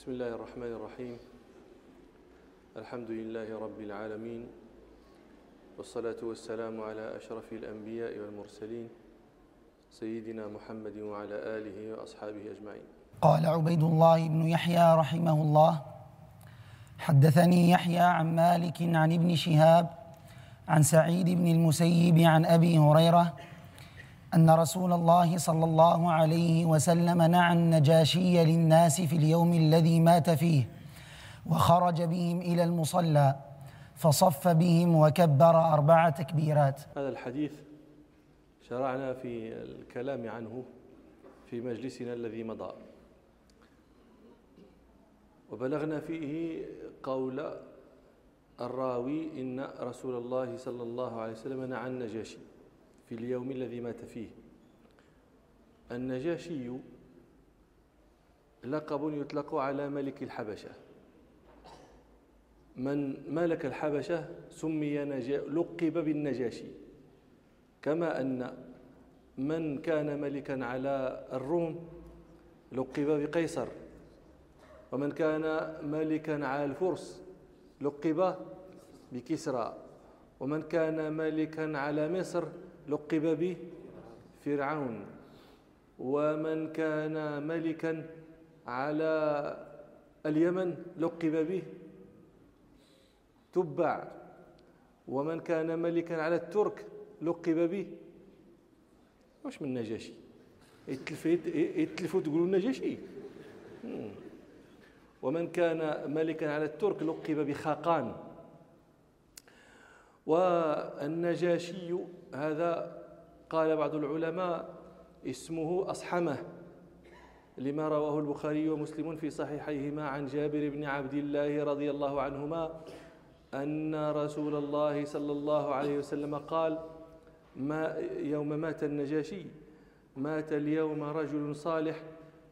بسم الله الرحمن الرحيم الحمد لله رب العالمين والصلاة والسلام على أشرف الأنبياء والمرسلين سيدنا محمد وعلى آله وأصحابه أجمعين قال عبيد الله بن يحيى رحمه الله حدثني يحيى عن مالك عن ابن شهاب عن سعيد بن المسيب عن أبي هريرة أن رسول الله صلى الله عليه وسلم نعى النجاشي للناس في اليوم الذي مات فيه وخرج بهم إلى المصلى فصف بهم وكبر أربع تكبيرات. هذا الحديث شرعنا في الكلام عنه في مجلسنا الذي مضى. وبلغنا فيه قول الراوي إن رسول الله صلى الله عليه وسلم نعى النجاشي. في اليوم الذي مات فيه. النجاشي لقب يطلق على ملك الحبشة. من ملك الحبشة سمي نجا لقب بالنجاشي. كما أن من كان ملكا على الروم لقب بقيصر. ومن كان ملكا على الفرس لقب بكسرى. ومن كان ملكا على مصر لقب بفرعون ومن كان ملكا على اليمن لقب به تبع. ومن كان ملكا على الترك لقب به. واش من نجاشي يتلفوا تقولوا النجاشي. ومن كان ملكا على الترك لقب بخاقان. والنجاشي هذا قال بعض العلماء اسمه أصحمه لما رواه البخاري ومسلم في صحيحيهما عن جابر بن عبد الله رضي الله عنهما أن رسول الله صلى الله عليه وسلم قال ما يوم مات النجاشي مات اليوم رجل صالح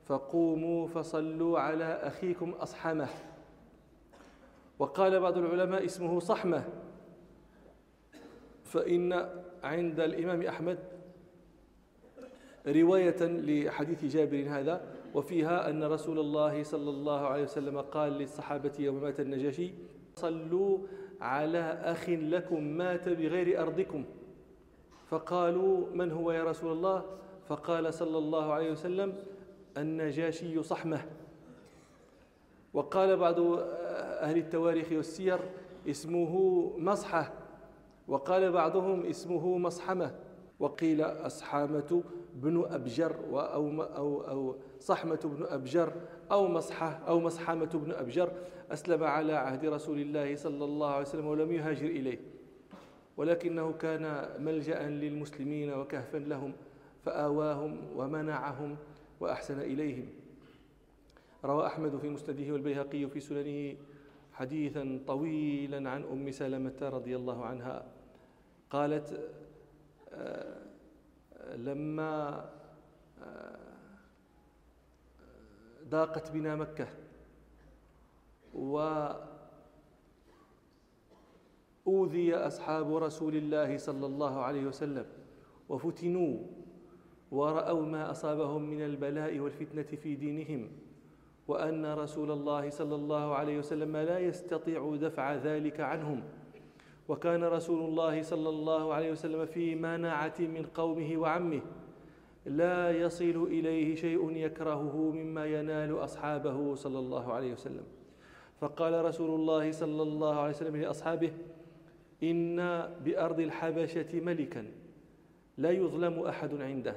فقوموا فصلوا على أخيكم أصحمه. وقال بعض العلماء اسمه صحمة فإن عند الإمام أحمد رواية لحديث جابر هذا وفيها أن رسول الله صلى الله عليه وسلم قال للصحابة يوم مات النجاشي صلوا على أخ لكم مات بغير أرضكم. فقالوا من هو يا رسول الله؟ فقال صلى الله عليه وسلم النجاشي صحمة. وقال بعض أهل التواريخ والسير اسمه مصحة. وقال بعضهم اسمه مصحمة وقيل أصحامة بن أبجر أو, أو, أو صحمة بن أبجر أو مصحة أو مصحمة بن أبجر أسلم على عهد رسول الله صلى الله عليه وسلم ولم يهاجر إليه. ولكنه كان ملجأ للمسلمين وكهفا لهم فآواهم ومنعهم وأحسن إليهم. روى أحمد في مسنده والبيهقي في سننه حديثا طويلا عن أم سلمة رضي الله عنها. قالت آه، لما آه، ضاقت بنا مكة. وأوذي أصحاب رسول الله صلى الله عليه وسلم وفتنوا ورأوا ما أصابهم من البلاء والفتنة في دينهم وأن رسول الله صلى الله عليه وسلم لا يستطيع دفع ذلك عنهم. وكان رسول الله صلى الله عليه وسلم في مناعة من قومه وعمه. لا يصل إليه شيء يكرهه مما ينال أصحابه صلى الله عليه وسلم. فقال رسول الله صلى الله عليه وسلم لأصحابه إن بأرض الحبشة ملكا لا يظلم أحد عنده.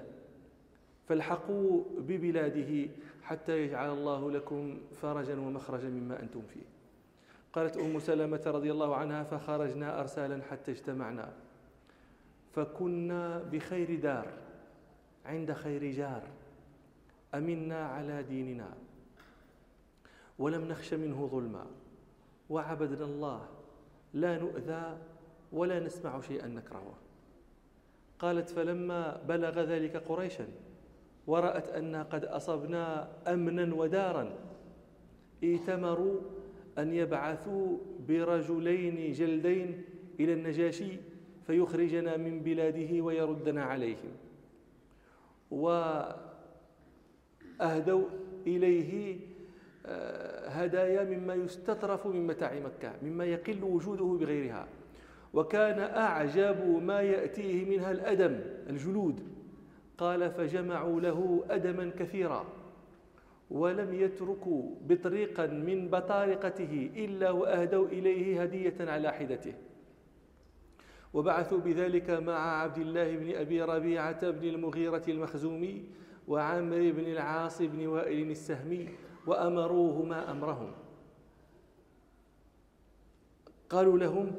فالحقوا ببلاده حتى يجعل الله لكم فرجا ومخرجا مما أنتم فيه. قالت أم سلمة رضي الله عنها فخرجنا أرسالا حتى اجتمعنا. فكنا بخير دار عند خير جار. أمنا على ديننا. ولم نخش منه ظلما. وعبدنا الله. لا نؤذى ولا نسمع شيئا نكرهه. قالت فلما بلغ ذلك قريشا ورأت أن قد أصبنا أمنا ودارا ائتمروا أن يبعثوا برجلين جلدين إلى النجاشي فيخرجنا من بلاده ويردنا عليهم. وأهدوا إليه آه، هدايا مما يستطرف من متاع مكة مما يقل وجوده بغيرها. وكان أعجب ما يأتيه منها الأدم الجلود. قال فجمعوا له أدما كثيرا. ولم يتركوا بطريقا من بطارقته إلا وأهدوا إليه هدية على حدته. وبعثوا بذلك مع عبد الله بن أبي ربيعة بن المغيرة المخزومي وعامر بن العاص بن وائل السهمي وأمروهما أمرهم. قالوا لهم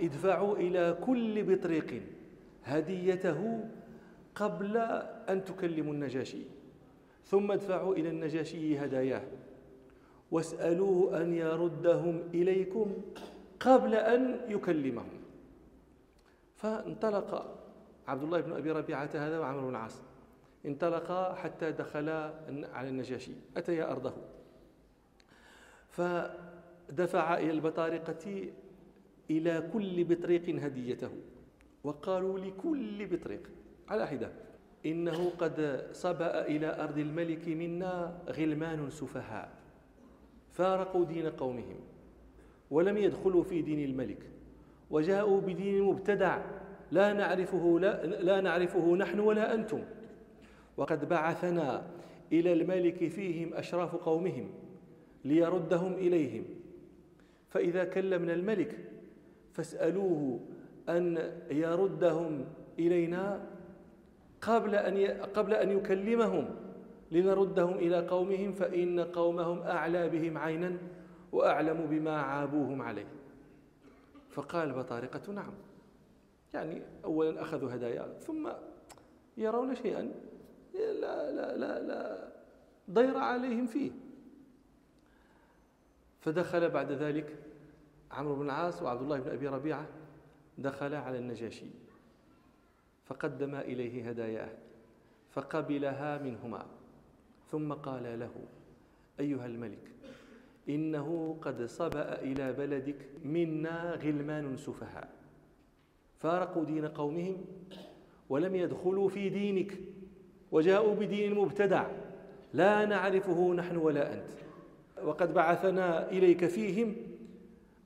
ادفعوا إلى كل بطريق هديته قبل أن تكلموا النجاشي. ثم ادفعوا إلى النجاشي هداياه. واسألوه أن يردهم إليكم قبل أن يكلمهم. فانطلق عبد الله بن أبي ربيعة هذا وعمر بن العاص. انطلقا حتى دخلا على النجاشي. أتيا أرضه. فدفع إلى البطارقة إلى كل بطريق هديته. وقالوا لكل بطريق. على حدة. إنه قد صبأ إلى أرض الملك منا غلمان سفهاء. فارقوا دين قومهم ولم يدخلوا في دين الملك وجاءوا بدين مبتدع لا نعرفه لا, لا نعرفه نحن ولا أنتم. وقد بعثنا إلى الملك فيهم أشراف قومهم ليردهم إليهم. فإذا كلمنا الملك فاسألوه أن يردهم إلينا قبل أن قبل أن يكلمهم لنردهم إلى قومهم فإن قومهم أعلى بهم عينا وأعلم بما عابوهم عليه. فقال بطارقة نعم. يعني أولا أخذوا هدايا ثم يرون شيئا لا لا لا لا ضير عليهم فيه. فدخل بعد ذلك عمرو بن العاص وعبد الله بن أبي ربيعة دخلا على النجاشي. فقدم إليه هداياه فقبلها منهما. ثم قال له أيها الملك إنه قد صبأ إلى بلدك منا غلمان سفهاء. فارقوا دين قومهم ولم يدخلوا في دينك وجاءوا بدين مبتدع. لا نعرفه نحن ولا أنت. وقد بعثنا إليك فيهم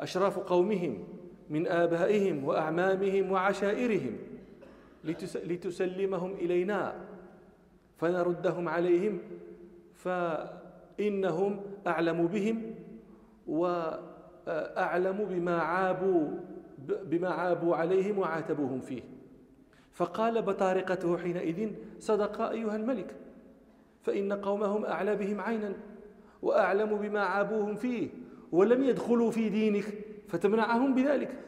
أشراف قومهم من آبائهم وأعمامهم وعشائرهم. لتسلمهم إلينا فنردهم عليهم فإنهم أعلم بهم وأعلم بما عابوا بما عابوا عليهم وعاتبوهم فيه. فقال بطارقته حينئذ صدق أيها الملك فإن قومهم أعلى بهم عينا وأعلم بما عابوهم فيه ولم يدخلوا في دينك فتمنعهم بذلك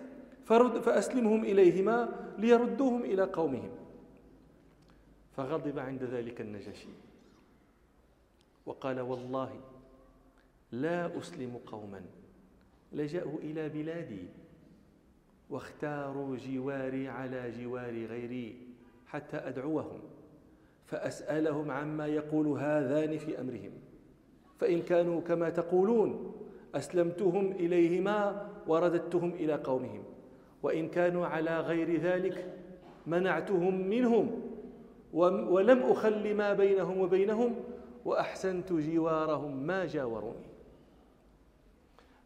فرد فأسلمهم إليهما ليردوهم إلى قومهم. فغضب عند ذلك النجاشي وقال والله لا أسلم قوما لجأوا إلى بلادي واختاروا جواري على جوار غيري حتى أدعوهم فأسألهم عما يقول هذان في أمرهم. فإن كانوا كما تقولون أسلمتهم إليهما ورددتهم إلى قومهم. وإن كانوا على غير ذلك منعتهم منهم ولم أخل ما بينهم وبينهم وأحسنت جوارهم ما جاوروني.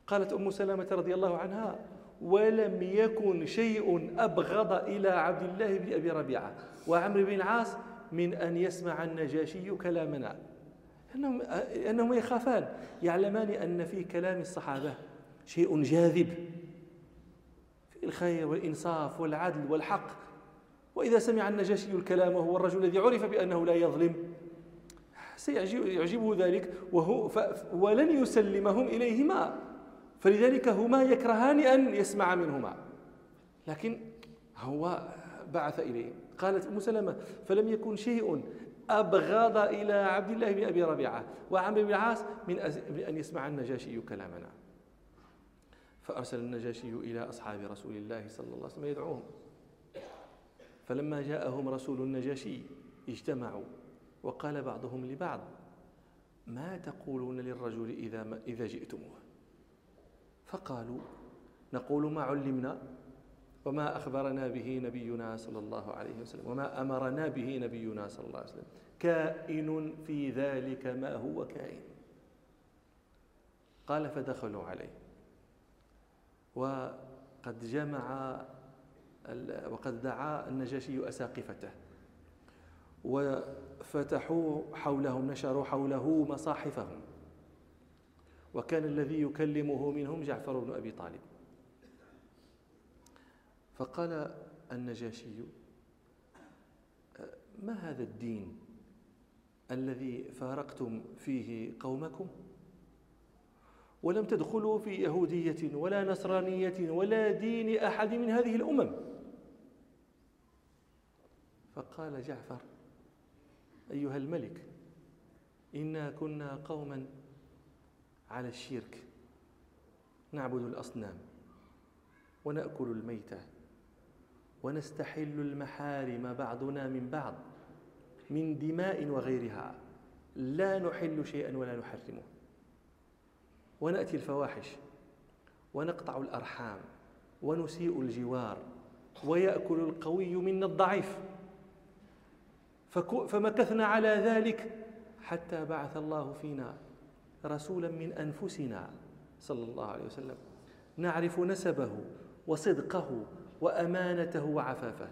قالت أم سلامة رضي الله عنها ولم يكن شيء أبغض إلى عبد الله بن أبي ربيعة وعمرو بن العاص من أن يسمع النجاشي كلامنا أنهم, أنهم يخافان يعلمان أن في كلام الصحابة شيء جاذب. الخير والإنصاف والعدل والحق. وإذا سمع النجاشي الكلام وهو الرجل الذي عرف بأنه لا يظلم سيعجبه ذلك وهو ولن يسلمهم إليهما. فلذلك هما يكرهان أن يسمع منهما. لكن هو بعث إليه. قالت أم سلمة فلم يكن شيء أبغض إلى عبد الله بن أبي ربيعة وعمرو بن العاص من أن يسمع النجاشي كلامنا. فأرسل النجاشي إلى أصحاب رسول الله صلى الله عليه وسلم يدعوهم. فلما جاءهم رسول النجاشي اجتمعوا وقال بعضهم لبعض ما تقولون للرجل إذا, إذا جئتموه؟ فقالوا نقول ما علمنا وما أخبرنا به نبينا صلى الله عليه وسلم وما أمرنا به نبينا صلى الله عليه وسلم. كائن في ذلك ما هو كائن. قال فدخلوا عليه. وقد جمع وقد دعا النجاشي أساقفته. وفتحوا حولهم نشروا حوله مصاحفهم. وكان الذي يكلمه منهم جعفر بن أبي طالب. فقال النجاشي ما هذا الدين الذي فارقتم فيه قومكم؟ ولم تدخلوا في يهودية ولا نصرانية ولا دين أحد من هذه الأمم. فقال جعفر أيها الملك إنا كنا قوما على الشرك. نعبد الأصنام ونأكل الميتة ونستحل المحارم بعضنا من بعض من دماء وغيرها. لا نحل شيئا ولا نحرمه. ونأتي الفواحش ونقطع الأرحام ونسيء الجوار ويأكل القوي منا الضعيف. فمكثنا على ذلك حتى بعث الله فينا رسولا من أنفسنا صلى الله عليه وسلم. نعرف نسبه وصدقه وأمانته وعفافه.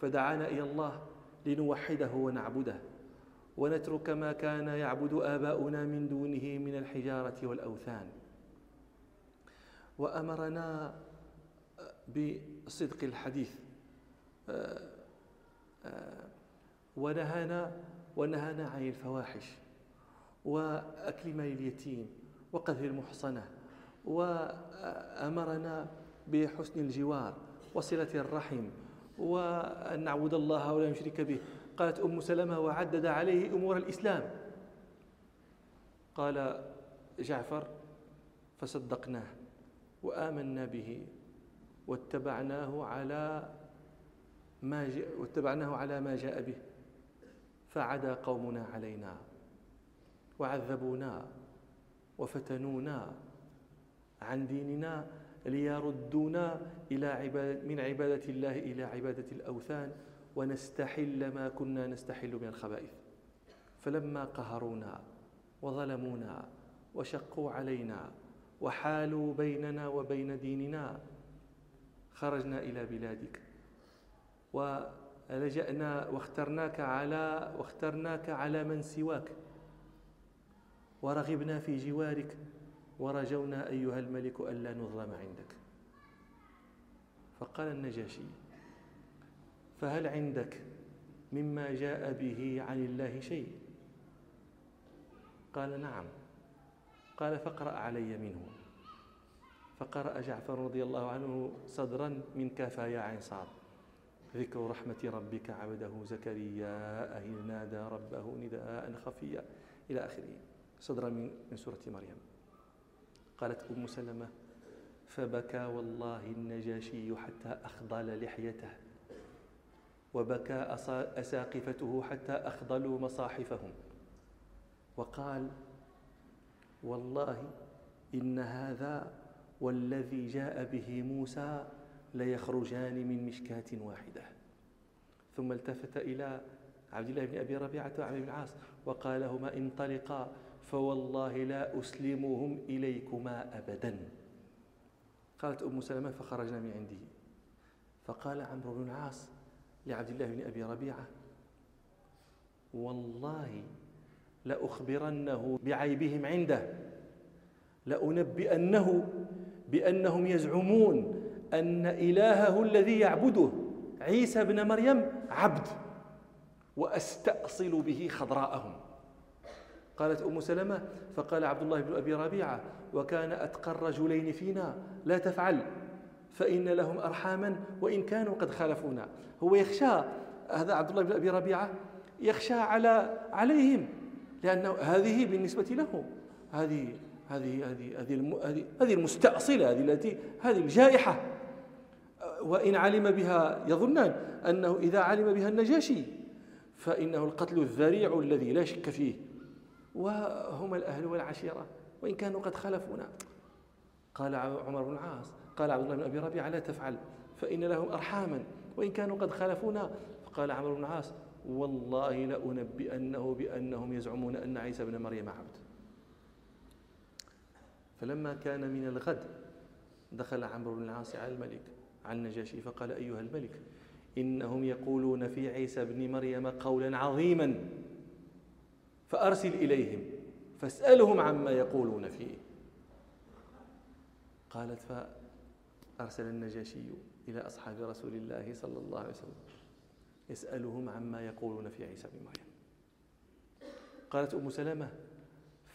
فدعانا إلى الله لنوحده ونعبده. ونترك ما كان يعبد آباؤنا من دونه من الحجارة والأوثان. وأمرنا بصدق الحديث. ونهانا ونهانا عن الفواحش وأكل مال اليتيم وقذف المحصنة. وأمرنا بحسن الجوار وصلة الرحم. وأن نعبد الله ولا نشرك به. قالت أم سلمة وعدد عليه أمور الإسلام. قال جعفر فصدقناه وآمنا به واتبعناه على ما جاء واتبعناه على ما جاء به فعدا قومنا علينا وعذبونا وفتنونا عن ديننا ليردونا إلى عبادة من عبادة الله إلى عبادة الأوثان. ونستحل ما كنا نستحل من الخبائث. فلما قهرونا وظلمونا وشقوا علينا وحالوا بيننا وبين ديننا خرجنا إلى بلادك. ولجأنا واخترناك على واخترناك على من سواك. ورغبنا في جوارك. ورجونا أيها الملك ألا نظلم عندك. فقال النجاشي فهل عندك مما جاء به عن الله شيء؟ قال نعم. قال فاقرأ علي منه. فقرأ جعفر رضي الله عنه صدرا من كافا يا عين صاد ذكر رحمة ربك عبده زكريا إذ نادى ربه نداء خفيا إلى آخره. صدرا من سورة مريم. قالت أم سلمة فبكى والله النجاشي حتى أخضل لحيته. وبكى أساقفته حتى أخضلوا مصاحفهم. وقال والله إن هذا والذي جاء به موسى ليخرجان من مشكاة واحدة. ثم التفت إلى عبد الله بن أبي ربيعة وعبد بن العاص وقال لهما انطلقا فوالله لا أسلمهم إليكما أبدا. قالت أم سلمة فخرجنا من عنده. فقال عمرو بن العاص لعبد الله بن أبي ربيعة. والله لأخبرنه بعيبهم عنده لأنبئنه بأنهم يزعمون أن إلهه الذي يعبده عيسى بن مريم عبد وأستأصل به خضراءهم. قالت أم سلمة فقال عبد الله بن أبي ربيعة وكان أتقى الرجلين فينا لا تفعل. فإن لهم أرحاما وإن كانوا قد خالفونا. هو يخشى هذا عبد الله بن أبي ربيعة يخشى على عليهم لأنه هذه بالنسبة له هذه هذه هذه هذه هذه المستأصلة هذه التي هذه الجائحة. وإن علم بها يظنان أنه إذا علم بها النجاشي فإنه القتل الذريع الذي لا شك فيه. وهم الأهل والعشيرة وإن كانوا قد خلفونا قال عمر بن العاص قال عبد الله بن أبي ربيعة لا تفعل فإن لهم أرحاما وإن كانوا قد خالفونا. فقال عمرو بن العاص والله لأنبئنه بأنهم يزعمون أن عيسى بن مريم عبد. فلما كان من الغد دخل عمرو بن العاص على الملك على النجاشي فقال أيها الملك إنهم يقولون في عيسى بن مريم قولا عظيما فأرسل إليهم فاسألهم عما يقولون فيه. قالت فأرسل النجاشي إلى أصحاب رسول الله صلى الله عليه وسلم يسألهم عما يقولون في عيسى بن مريم. قالت أم سلمة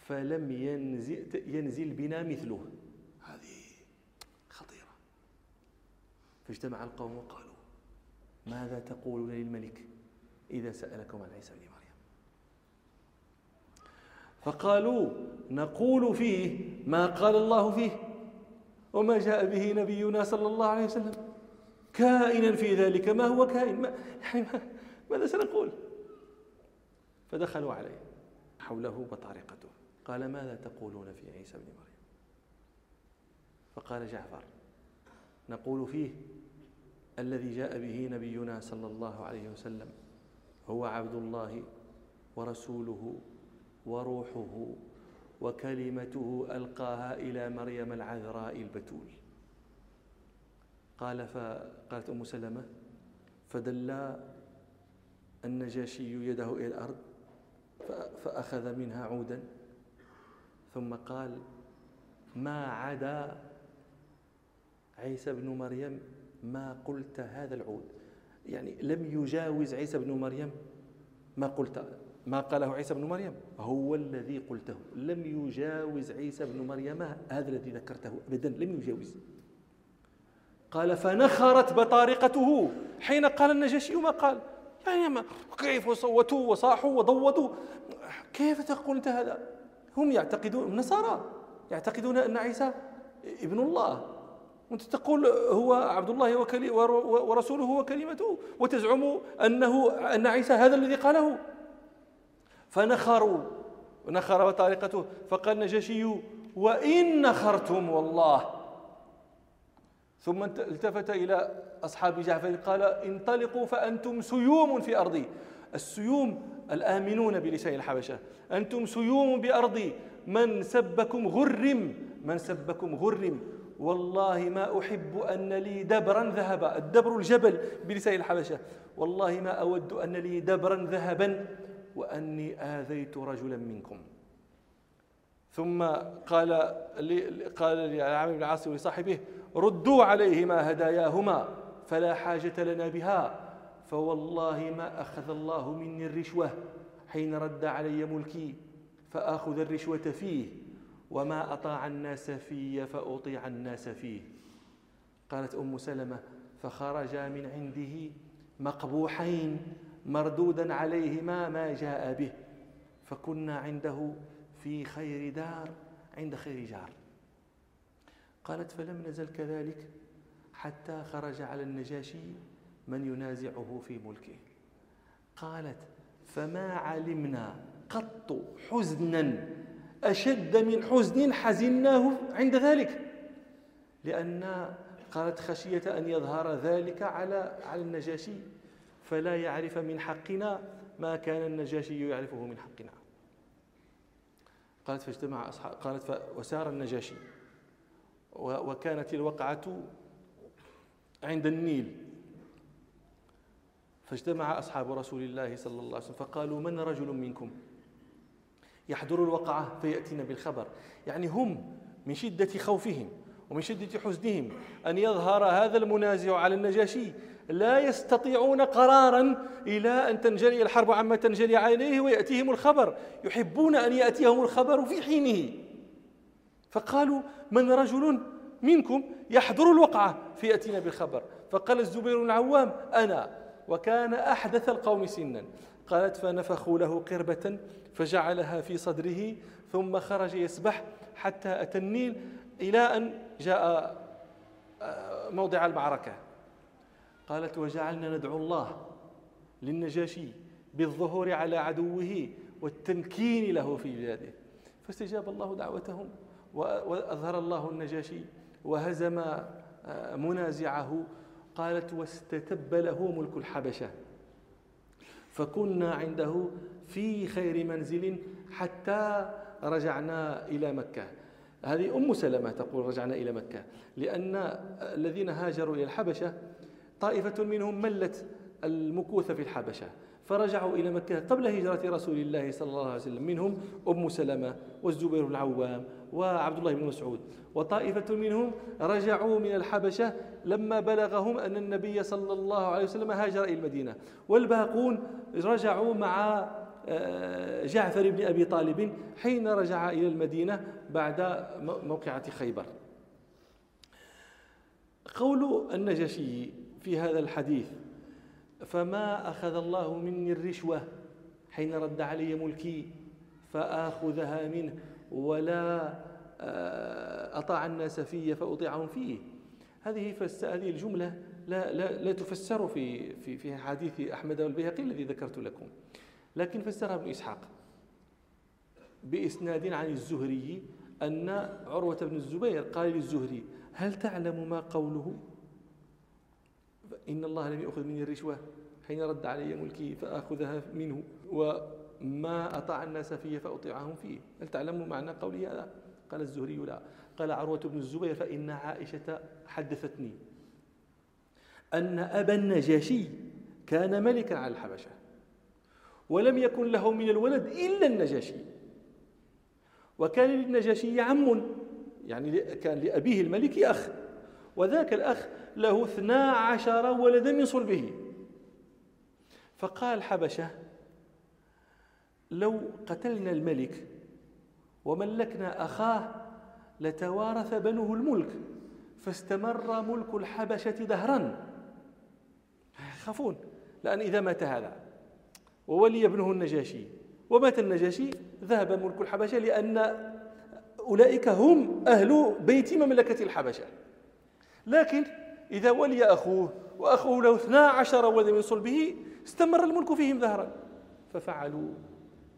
فلم ينزل, ينزل بنا مثله. هذه خطيرة. فاجتمع القوم وقالوا ماذا تقولون للملك إذا سألكم عن عيسى بن مريم؟ فقالوا نقول فيه ما قال الله فيه. وما جاء به نبينا صلى الله عليه وسلم. كائنا في ذلك ما هو كائن؟ ما يعني ما ماذا سنقول؟ فدخلوا عليه. حوله بطارقته قال ماذا تقولون في عيسى بن مريم؟ فقال جعفر نقول فيه الذي جاء به نبينا صلى الله عليه وسلم هو عبد الله ورسوله وروحه وكلمته ألقاها إلى مريم العذراء البتول. قال فقالت أم سلمة فدل النجاشي يده إلى الأرض فأخذ منها عودا ثم قال ما عدا عيسى بن مريم ما قلت هذا العود؟ يعني لم يجاوز عيسى بن مريم ما قلت ما قاله عيسى بن مريم؟ هو الذي قلته. لم يجاوز عيسى بن مريم هذا الذي ذكرته ابدا. لم يجاوز. قال فنخرت بطارقته. حين قال النجاشي ما قال؟ يعني ما كيف صوتوا وصاحوا وضوضوا؟ كيف تقول أنت هذا؟ هم يعتقدون النصارى يعتقدون أن عيسى ابن الله. وأنت تقول هو عبد الله ورسوله وكلمته وتزعم أنه أن عيسى هذا الذي قاله. فنخروا. نخر وطريقته فقال النجاشي وإن نخرتم والله. ثم التفت إلى أصحاب جعفر. قال انطلقوا فأنتم سيوم في أرضي. السيوم الآمنون بلسان الحبشة. أنتم سيوم بأرضي. من سبكم غرم. من سبكم غرم. والله ما أحب أن لي دبرا ذهبا. الدبر الجبل بلسان الحبشة. والله ما أود أن لي دبرا ذهبا. وأني آذيت رجلا منكم. ثم قال لي قال لعامر بن العاص ولصاحبه ردوا عليهما هداياهما فلا حاجة لنا بها. فوالله ما أخذ الله مني الرشوة حين رد علي ملكي فآخذ الرشوة فيه وما أطاع الناس في فأطيع الناس فيه. قالت أم سلمة فخرجا من عنده مقبوحين مردودا عليهما ما جاء به فكنا عنده في خير دار عند خير جار. قالت فلم نزل كذلك حتى خرج على النجاشي من ينازعه في ملكه. قالت فما علمنا قط حزنا أشد من حزن حزناه عند ذلك لأن قالت خشية أن يظهر ذلك على على النجاشي. فلا يعرف من حقنا ما كان النجاشي يعرفه من حقنا. قالت فاجتمع أصحاب قالت وسار النجاشي. وكانت الوقعة عند النيل. فاجتمع أصحاب رسول الله صلى الله عليه وسلم فقالوا من رجل منكم؟ يحضر الوقعة فيأتينا بالخبر. يعني هم من شدة خوفهم ومن شدة حزنهم أن يظهر هذا المنازع على النجاشي لا يستطيعون قرارا إلى أن تنجلي الحرب عما تنجلي عليه ويأتيهم الخبر. يحبون أن يأتيهم الخبر في حينه. فقالوا من رجل منكم يحضر الوقعة فيأتينا بالخبر. فقال الزبير العوام أنا وكان أحدث القوم سنا. قالت فنفخوا له قربة فجعلها في صدره ثم خرج يسبح حتى أتى النيل إلى أن جاء آه، موضع المعركة. قالت وجعلنا ندعو الله للنجاشي بالظهور على عدوه والتمكين له في بلاده. فاستجاب الله دعوتهم وأظهر الله النجاشي وهزم آه، منازعه. قالت واستتب له ملك الحبشة. فكنا عنده في خير منزل حتى رجعنا إلى مكة. هذه أم سلمة تقول رجعنا إلى مكة لأن الذين هاجروا إلى الحبشة طائفة منهم ملت المكوث في الحبشة فرجعوا إلى مكة قبل هجرة رسول الله صلى الله عليه وسلم. منهم أم سلمة والزبير بن العوام وعبد الله بن مسعود. وطائفة منهم رجعوا من الحبشة لما بلغهم أن النبي صلى الله عليه وسلم هاجر إلى المدينة. والباقون رجعوا مع آه، جعفر بن أبي طالب حين رجع إلى المدينة بعد موقعة خيبر. قول النجشي في هذا الحديث. فما أخذ الله مني الرشوة حين رد علي ملكي فآخذها منه ولا آه، أطاع الناس في فأطيعهم فيه. هذه هذه الجملة لا, لا, لا تفسر في في في حديث أحمد والبيهقي الذي ذكرت لكم. لكن فسرها ابن إسحاق بإسناد عن الزهري أن عروة بن الزبير قال للزهري هل تعلم ما قوله؟ إن الله لم يأخذ مني الرشوة حين رد علي ملكي فآخذها منه وما أطاع الناس فيه فأطيعهم فيه. هل تعلم معنى قولي هذا؟ قال الزهري لا. قال عروة بن الزبير فإن عائشة حدثتني أن أبا النجاشي كان ملكا على الحبشة ولم يكن له من الولد إلا النجاشي. وكان للنجاشي عم يعني كان لأبيه الملك أخ وذاك الأخ له اثنا عشر ولدا من صلبه فقال حبشة لو قتلنا الملك وملكنا أخاه لتوارث بنوه الملك فاستمر ملك الحبشة دهرا. يخافون لأن إذا مات هذا وولي ابنه النجاشي. ومات النجاشي ذهب ملك الحبشة لأن أولئك هم أهل بيت مملكة الحبشة. لكن إذا ولي أخوه وأخوه له اثنا عشر ولد من صلبه استمر الملك فيهم ظهرا. ففعلوا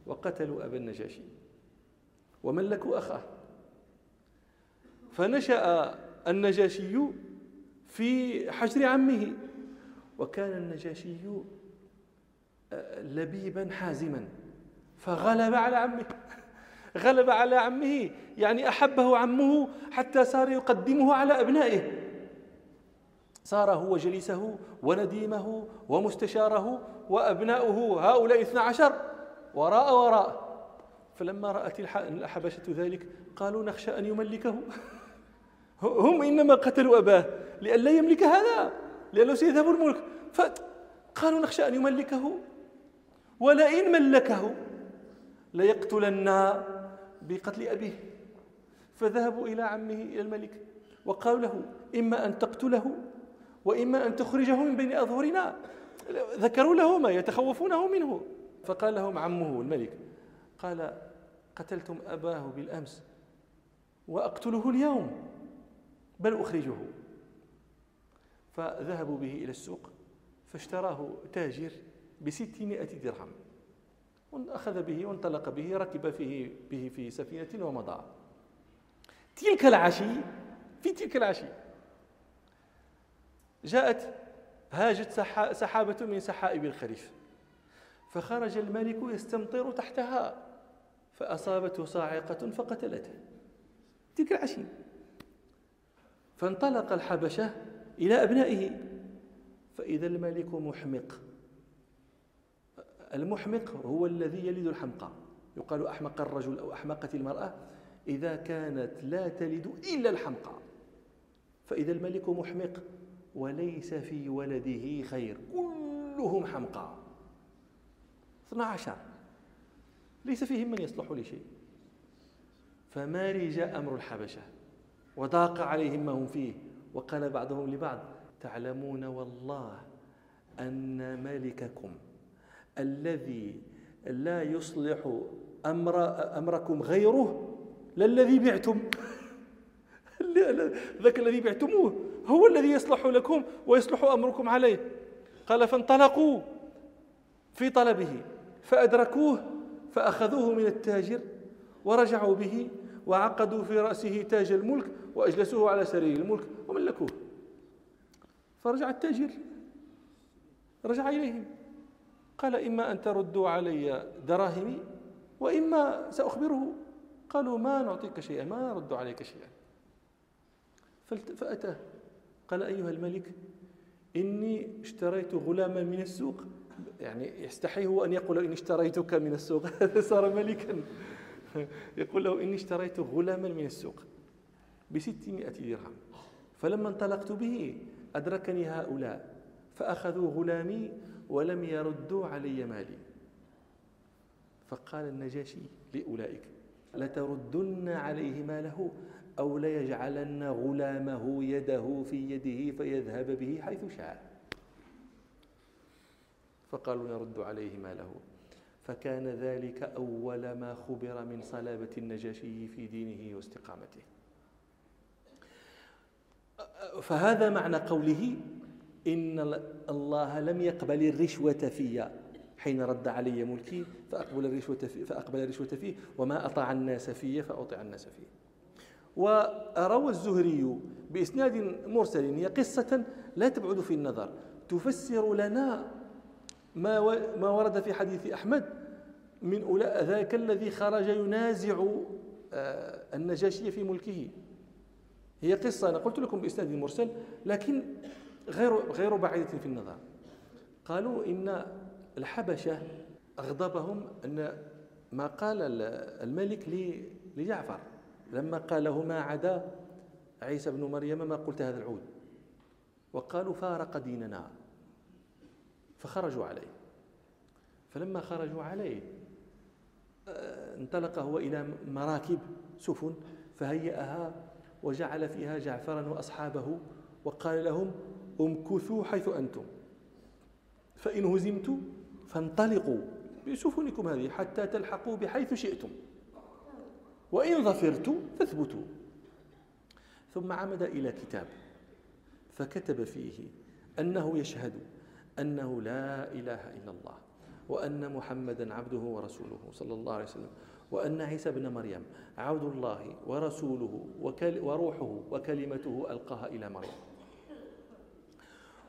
وقتلوا أبا النجاشي وملكوا أخاه. فنشأ النجاشي في حجر عمه وكان النجاشي لبيبا حازما فغلب على عمه. غلب على عمه يعني أحبه عمه حتى صار يقدمه على أبنائه. صار هو جليسه ونديمه ومستشاره وأبناؤه هؤلاء اثنا عشر وراء وراء. فلما رأت الحبشة ذلك قالوا نخشى أن يملكه. هم إنما قتلوا أباه لئلا يملك هذا لأنه سيذهب الملك. فقالوا نخشى أن يملكه. ولئن ملكه ليقتلن بقتل أبيه. فذهبوا إلى عمه إلى الملك وقالوا له إما أن تقتله وإما أن تخرجه من بين أظهرنا. ذكروا له ما يتخوفونه منه. فقال لهم عمه الملك قال قتلتم أباه بالأمس وأقتله اليوم بل أخرجه. فذهبوا به إلى السوق فاشتراه تاجر بستمائة درهم أخذ به وانطلق به ركب فيه به في سفينة ومضى. تلك العشي في تلك العشي جاءت هاجت سحابة من سحائب الخريف. فخرج الملك يستمطر تحتها فأصابته صاعقة فقتلته. تلك العشي فانطلق الحبشة إلى أبنائه. فإذا الملك محمق. المحمق هو الذي يلد الحمقى. يقال أحمق الرجل أو أحمقت المرأة. إذا كانت لا تلد إلا الحمقى. فإذا الملك محمق وليس في ولده خير. كلهم حمقى. 12 ليس فيهم من يصلح لشيء. فمارج أمر الحبشة. وضاق عليهم ما هم فيه. وقال بعضهم لبعض تعلمون والله أن ملككم الذي لا يصلح أمر أمركم غيره للذي بعتم. ذاك الذي بعتموه. هو الذي يصلح لكم ويصلح أمركم عليه. قال فانطلقوا في طلبه فأدركوه فأخذوه من التاجر ورجعوا به وعقدوا في رأسه تاج الملك وأجلسوه على سرير الملك وملكوه فرجع التاجر رجع إليهم. قال إما أن تردوا علي دراهمي وإما سأخبره. قالوا ما نعطيك شيئا ما نرد عليك شيئا. فأتاه. قال أيها الملك إني اشتريت غلاما من السوق. يعني يستحي هو أن يقول إني اشتريتك من السوق. صار ملكا. يقول له إني اشتريت غلاما من السوق بستمائة درهم. فلما انطلقت به أدركني هؤلاء فأخذوا غلامي ولم يردوا علي مالي. فقال النجاشي لأولئك لتردن عليه ماله. أو ليجعلن غلامه يده في يده فيذهب به حيث شاء. فقالوا نرد عليه ماله فكان ذلك أول ما خبر من صلابة النجاشي في دينه واستقامته. فهذا معنى قوله إن الله لم يقبل الرشوة في حين رد علي ملكي فأقبل الرشوة فيه فأقبل الرشوة فيه وما أطاع الناس في فأطيع الناس فيه. وروى الزهري بإسناد مرسل هي قصة لا تبعد في النظر. تفسر لنا ما ما ورد في حديث أحمد من ذاك الذي خرج ينازع آه، النجاشي في ملكه. هي قصة أنا قلت لكم بإسناد مرسل لكن غير غير بعيدة في النظر. قالوا إن الحبشة أغضبهم أن ما قال الملك لجعفر. لما قال له ما عدا عيسى بن مريم ما قلت هذا العود. وقالوا فارق ديننا. فخرجوا عليه. فلما خرجوا عليه آه، انطلق هو إلى مراكب سفن فهيأها وجعل فيها جعفرا وأصحابه وقال لهم امكثوا حيث أنتم. فإن هزمتم فانطلقوا بسفنكم هذه حتى تلحقوا بحيث شئتم. وإن ظفرت فاثبتوا ثم عمد إلى كتاب فكتب فيه أنه يشهد أنه لا إله إلا الله وأن محمدا عبده ورسوله صلى الله عليه وسلم وأن عيسى بن مريم عبد الله ورسوله وروحه وكلمته ألقاها إلى مريم.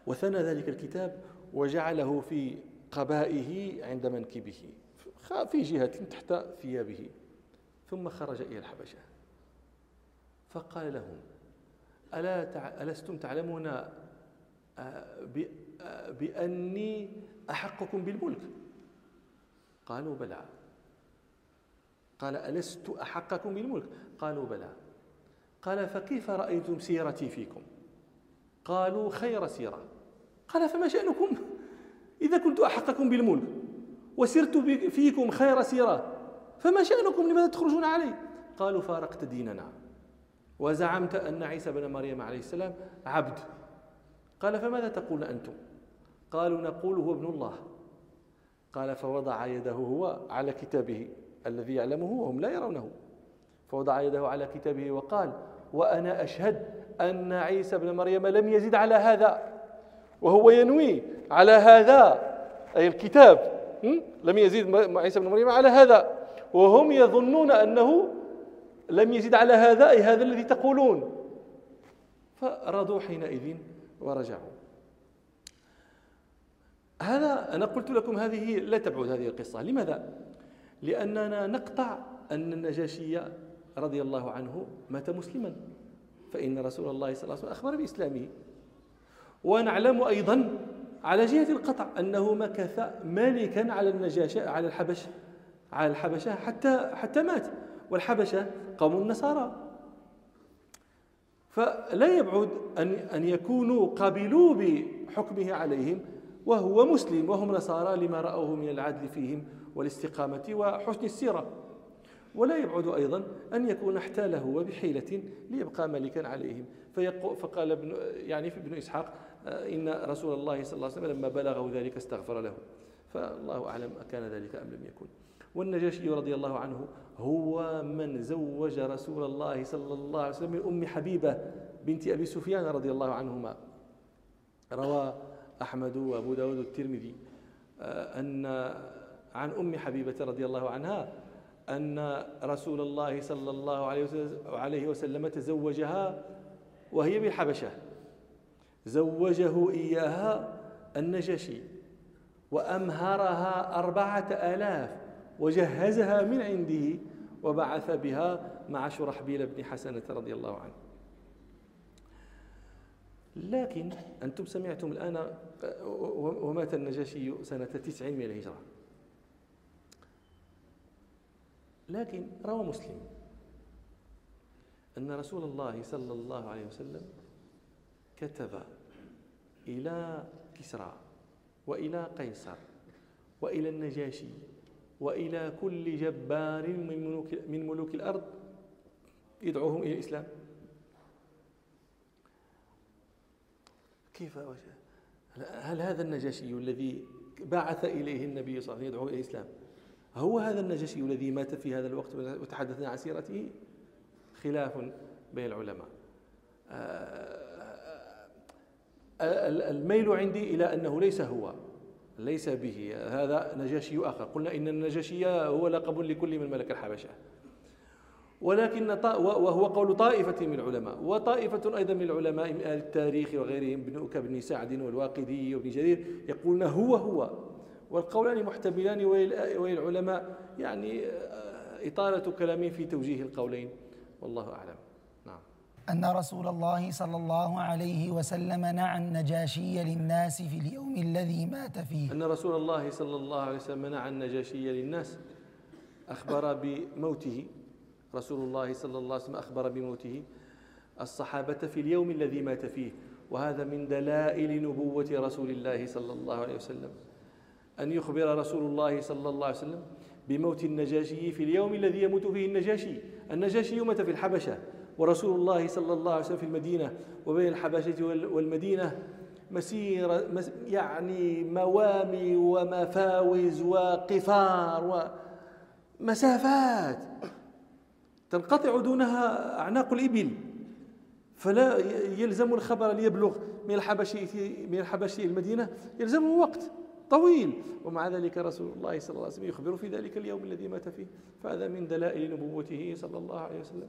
وثنى ذلك الكتاب وجعله في قبائه عند منكبه في جهة تحت ثيابه. ثم خرج إلى الحبشة. فقال لهم ألا ألستم تعلمون آه، آه، بأني أحقكم بالملك؟ قالوا بلى. قال ألست أحقكم بالملك؟ قالوا بلى. قال فكيف رأيتم سيرتي فيكم؟ قالوا خير سيرة. قال فما شأنكم؟ إذا كنت أحقكم بالملك وسرت فيكم خير سيرة. فما شأنكم لماذا تخرجون علي؟ قالوا فارقت ديننا. وزعمت أن عيسى بن مريم عليه السلام عبد. قال فماذا تقول أنتم؟ قالوا نقول هو ابن الله. قال فوضع يده هو على كتابه الذي يعلمه وهم لا يرونه. فوضع يده على كتابه وقال وأنا أشهد أن عيسى بن مريم لم يزد على هذا. وهو ينوي على هذا. أي الكتاب لم يزيد عيسى بن مريم على هذا. وهم يظنون أنه لم يزد على هذا أي هذا الذي تقولون. فرضوا حينئذ ورجعوا. هذا أنا قلت لكم هذه لا تبعد هذه القصة. لماذا؟ لأننا نقطع أن النجاشي رضي الله عنه مات مسلما. فإن رسول الله صلى الله عليه وسلم أخبر بإسلامه. ونعلم أيضا على جهة القطع أنه مكث مالكا على النجاشة على الحبش على الحبشة حتى حتى مات. والحبشة قوم النصارى. فلا يبعد أن أن يكونوا قبلوا بحكمه عليهم وهو مسلم وهم نصارى لما رأوه من العدل فيهم والاستقامة وحسن السيرة. ولا يبعد أيضا أن يكون احتاله وبحيلة ليبقى ملكا عليهم. فقال ابن يعني في ابن إسحاق آه، إن رسول الله صلى الله عليه وسلم لما بلغه ذلك استغفر له. فالله أعلم أكان ذلك أم لم يكن. والنجاشي رضي الله عنه هو من زوج رسول الله صلى الله عليه وسلم من أم حبيبة بنت أبي سفيان رضي الله عنهما. روى أحمد وأبو داود الترمذي آه، أن عن أم حبيبة رضي الله عنها أن رسول الله صلى الله عليه وسلم تزوجها وهي بالحبشة زوجه إياها النجاشي وأمهرها أربعة آلاف. وجهزها من عنده وبعث بها مع شرحبيل بن حسنة رضي الله عنه. لكن أنتم سمعتم الآن ومات النجاشي سنة تسع من الهجرة. لكن روى مسلم أن رسول الله صلى الله عليه وسلم كتب إلى كسرى وإلى قيصر وإلى النجاشي وإلى كل جبار من ملوك, من ملوك الأرض يدعوهم إلى الإسلام. كيف هل هذا النجاشي الذي بعث إليه النبي صلى الله عليه وسلم يدعو إلى الإسلام هو هذا النجاشي الذي مات في هذا الوقت وتحدثنا عن سيرته؟ خلاف بين العلماء. الميل عندي إلى أنه ليس هو. ليس به. هذا نجاشي آخر. قلنا إن النجاشي هو لقب لكل من ملك الحبشة. ولكن وهو قول طائفة من العلماء. وطائفة أيضا من العلماء من أهل التاريخ وغيرهم كابن سعد والواقدي وابن جرير يقولون هو هو. والقولان محتملان وللعلماء يعني إطالة كلام في توجيه القولين. والله أعلم. أن رسول الله صلى الله عليه وسلم نعى النجاشي للناس في اليوم الذي مات فيه. أن رسول الله صلى الله عليه وسلم نعى النجاشي للناس أخبر بموته. رسول الله صلى الله عليه وسلم أخبر بموته الصحابة في اليوم الذي مات فيه. وهذا من دلائل نبوة رسول الله صلى الله عليه وسلم. أن يخبر رسول الله صلى الله عليه وسلم بموت النجاشي في اليوم الذي يموت فيه النجاشي. النجاشي مات في الحبشة. ورسول الله صلى الله عليه وسلم في المدينة وبين الحبشة والمدينة مسيرة يعني موامي ومفاوز وقفار ومسافات تنقطع دونها أعناق الإبل. فلا يلزم الخبر ليبلغ من الحبشي من الحبشي المدينة يلزمه وقت طويل. ومع ذلك رسول الله صلى الله عليه وسلم يخبر في ذلك اليوم الذي مات فيه فهذا من دلائل نبوته صلى الله عليه وسلم.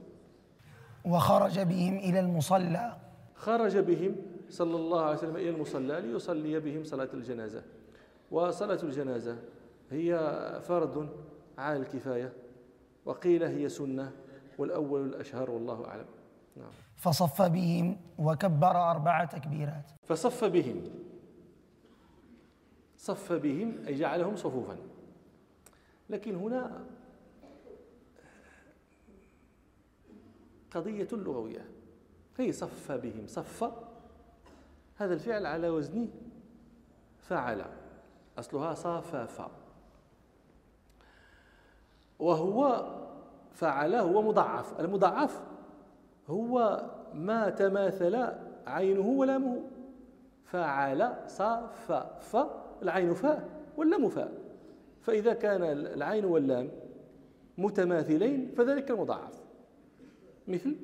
وخرج بهم إلى المصلى. خرج بهم صلى الله عليه وسلم إلى المصلى ليصلي بهم صلاة الجنازة. وصلاة الجنازة هي فرض على الكفاية وقيل هي سنة والأول الأشهر والله أعلم. نعم. فصف بهم وكبر أربع تكبيرات. فصف بهم صف بهم أي جعلهم صفوفا. لكن هنا قضية لغوية. هي صف بهم صف هذا الفعل على وزن فعل. أصلها صافف وهو فعل هو مضعف. المضعف هو ما تماثل عينه ولامه. فعل صف ف العين فاء واللام فاء فإذا كان العين واللام متماثلين فذلك المضاعف. مثل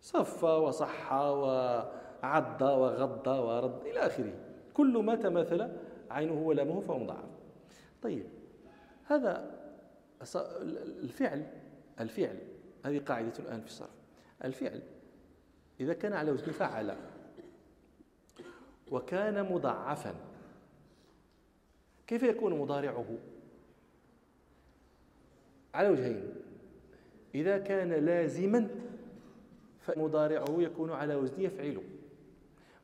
صف وصح وعض وغض ورد إلى آخره. كل ما تماثل عينه ولامه فهو مضاعف. طيب هذا الفعل الفعل هذه قاعدة الآن في الصرف. الفعل إذا كان على وزن فعل وكان مضاعفا كيف يكون مضارعه؟ على وجهين. إذا كان لازما فمضارعه يكون على وزن يفعل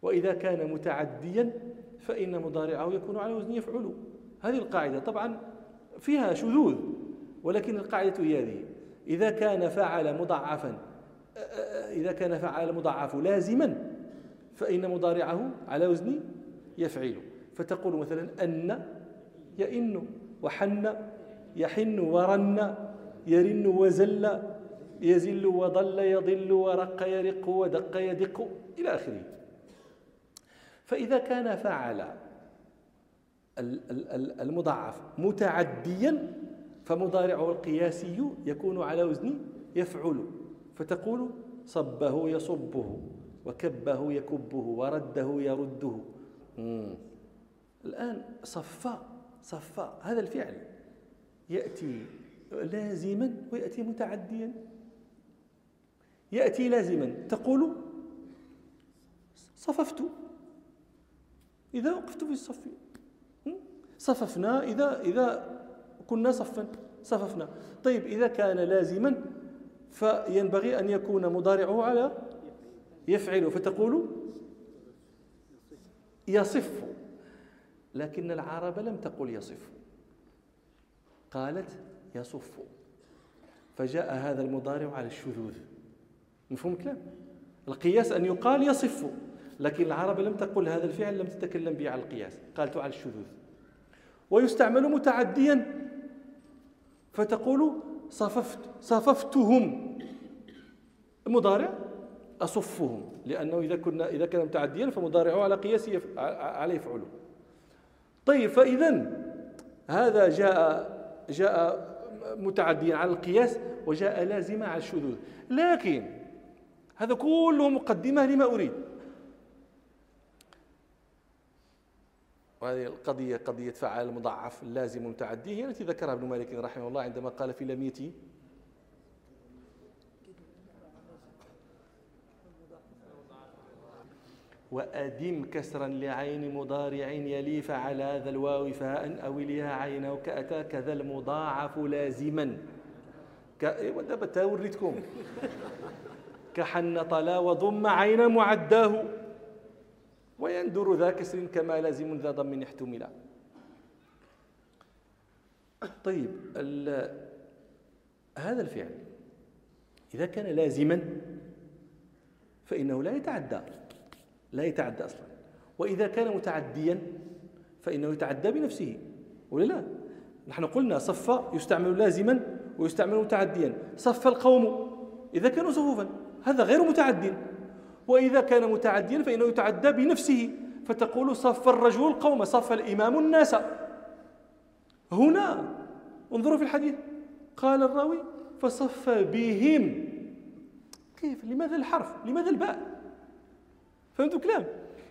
وإذا كان متعديا فإن مضارعه يكون على وزن يفعل هذه القاعدة طبعا فيها شذوذ ولكن القاعدة هي هذه. إذا كان فعل مضاعفا إذا كان فعل مضاعف لازما فإن مضارعه على وزن يفعل فتقول مثلا أن يئن وحن يحن ورن يرن وزل يزل وضل يضل ورق يرق ودق يدق إلى آخره. فإذا كان فعل المضاعف متعديا فمضارعه القياسي يكون على وزن يفعل. فتقول صبه يصبه وكبه يكبه ورده يرده. الآن صفى صفى هذا الفعل يأتي لازما ويأتي متعديا. يأتي لازما. تقول صففت. إذا وقفت في الصف. صففنا. إذا إذا كنا صفا صففنا. طيب إذا كان لازما فينبغي أن يكون مضارعه على يفعل. فتقول يصف. لكن العرب لم تقل يصف. قالت يصف فجاء هذا المضارع على الشذوذ. مفهوم الكلام؟ القياس أن يقال يصف لكن العرب لم تقل هذا الفعل لم تتكلم به على القياس قالت على الشذوذ. ويستعمل متعديا فتقول صففت صففتهم. مضارع أصفهم لأنه إذا كنا إذا كان متعديا فمضارعه على قياس على يفعله. طيب فإذا هذا جاء جاء متعديا على القياس وجاء لازما على الشذوذ. لكن هذا كله مقدمة لما أريد. وهذه القضية قضية فعال مضاعف لازم متعدي هي التي ذكرها ابن مالك رحمه الله عندما قال في لميته وأدم كسرا لعين مضارع يلي فعلا ذا الواو فاء أو اليا عينا أو كأتى كذا المضاعف لازما. ك... دابا توريتكم كحن طلا وضم عين معداه. ويندر ذا كسر كما لازم ذا ضم احتملا طيب هذا الفعل إذا كان لازما فإنه لا يتعدى. لا يتعدى أصلا. وإذا كان متعديا فإنه يتعدى بنفسه. ولا لا؟ نحن قلنا صف يستعمل لازما ويستعمل متعديا. صف القوم إذا كانوا صفوفا هذا غير متعد وإذا كان متعديا فإنه يتعدى بنفسه. فتقول صف الرجل القوم صف الإمام الناس. هنا انظروا في الحديث. قال الراوي فصف بهم. كيف؟ لماذا الحرف؟ لماذا الباء؟ فهمتوا كلام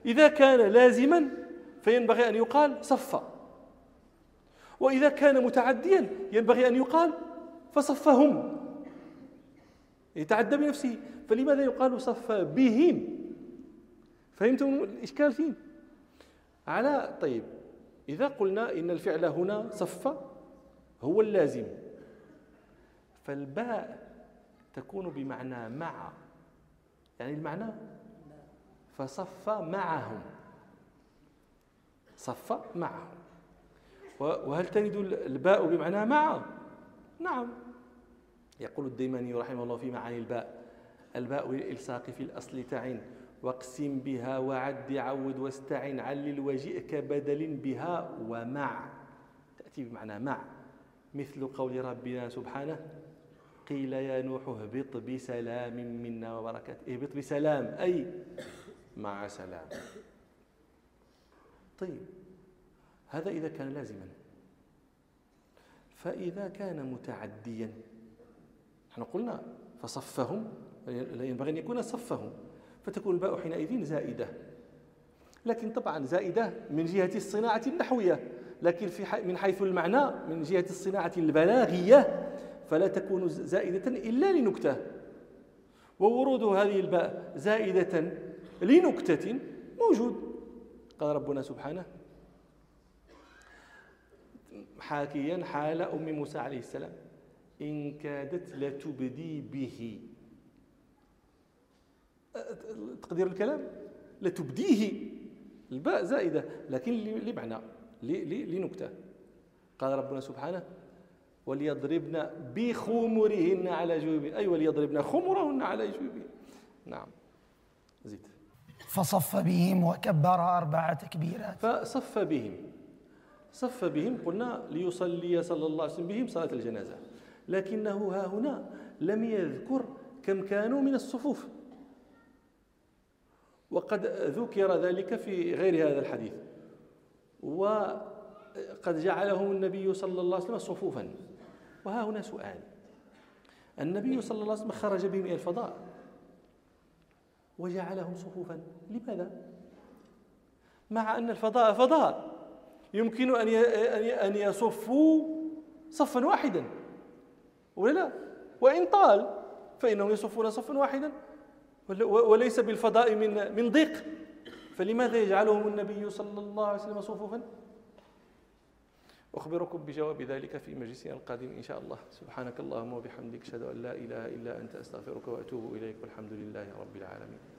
إذا كان لازما فينبغي أن يقال صف. وإذا كان متعديا ينبغي أن يقال فصفهم. يتعدى بنفسه. فلماذا يقال صف بهم؟ فهمتم الإشكال فين؟ على طيب إذا قلنا إن الفعل هنا صف هو اللازم. فالباء تكون بمعنى مع. يعني المعنى فصف معهم. صف معهم. وهل ترد الباء بمعنى مع نعم. يقول الديماني رحمه الله في معاني الباء. الباء للإلصاق في الأصل تعن. واقسم بها وعد عود واستعن. علل وجئك بدل بها ومع. تأتي بمعنى مع. مثل قول ربنا سبحانه قيل يا نوح اهبط بسلام منا وبركات اهبط بسلام أي مع سلام. طيب هذا إذا كان لازما. فإذا كان متعديا نحن قلنا فصفهم ينبغي أن يكون صفهم فتكون الباء حينئذ زائدة. لكن طبعا زائدة من جهة الصناعة النحوية لكن في من حيث المعنى من جهة الصناعة البلاغية فلا تكون زائدة إلا لنكتة. وورود هذه الباء زائدة لنكتة موجود. قال ربنا سبحانه حاكيا حال أم موسى عليه السلام. إن كادت لتبدي به. تقدير الكلام. لتبديه. الباء زائدة. لكن لمعنى. لنكتة. قال ربنا سبحانه وليضربن بخمرهن على جيوبهن. أي وليضربن خمرهن على جيوبهن. نعم. زيد. فصف بهم وكبر أربع تكبيرات. فصف بهم. صف بهم قلنا ليصلي صلى الله عليه وسلم بهم صلاة الجنازة. لكنه ها هنا لم يذكر كم كانوا من الصفوف. وقد ذكر ذلك في غير هذا الحديث. وقد جعلهم النبي صلى الله عليه وسلم صفوفا. وها هنا سؤال. النبي صلى الله عليه وسلم خرج بهم إلى الفضاء. وجعلهم صفوفا. لماذا؟ مع أن الفضاء فضاء. يمكن أن أن يصفوا صفا واحدا. ولا لا؟ وإن طال فإنهم يصفون صفا واحدا. وليس بالفضاء من من ضيق. فلماذا يجعلهم النبي صلى الله عليه وسلم صفوفا؟ أخبركم بجواب ذلك في مجلسنا القادم إن شاء الله. سبحانك اللهم وبحمدك أشهد أن لا إله إلا أنت أستغفرك وأتوب إليك والحمد لله رب العالمين.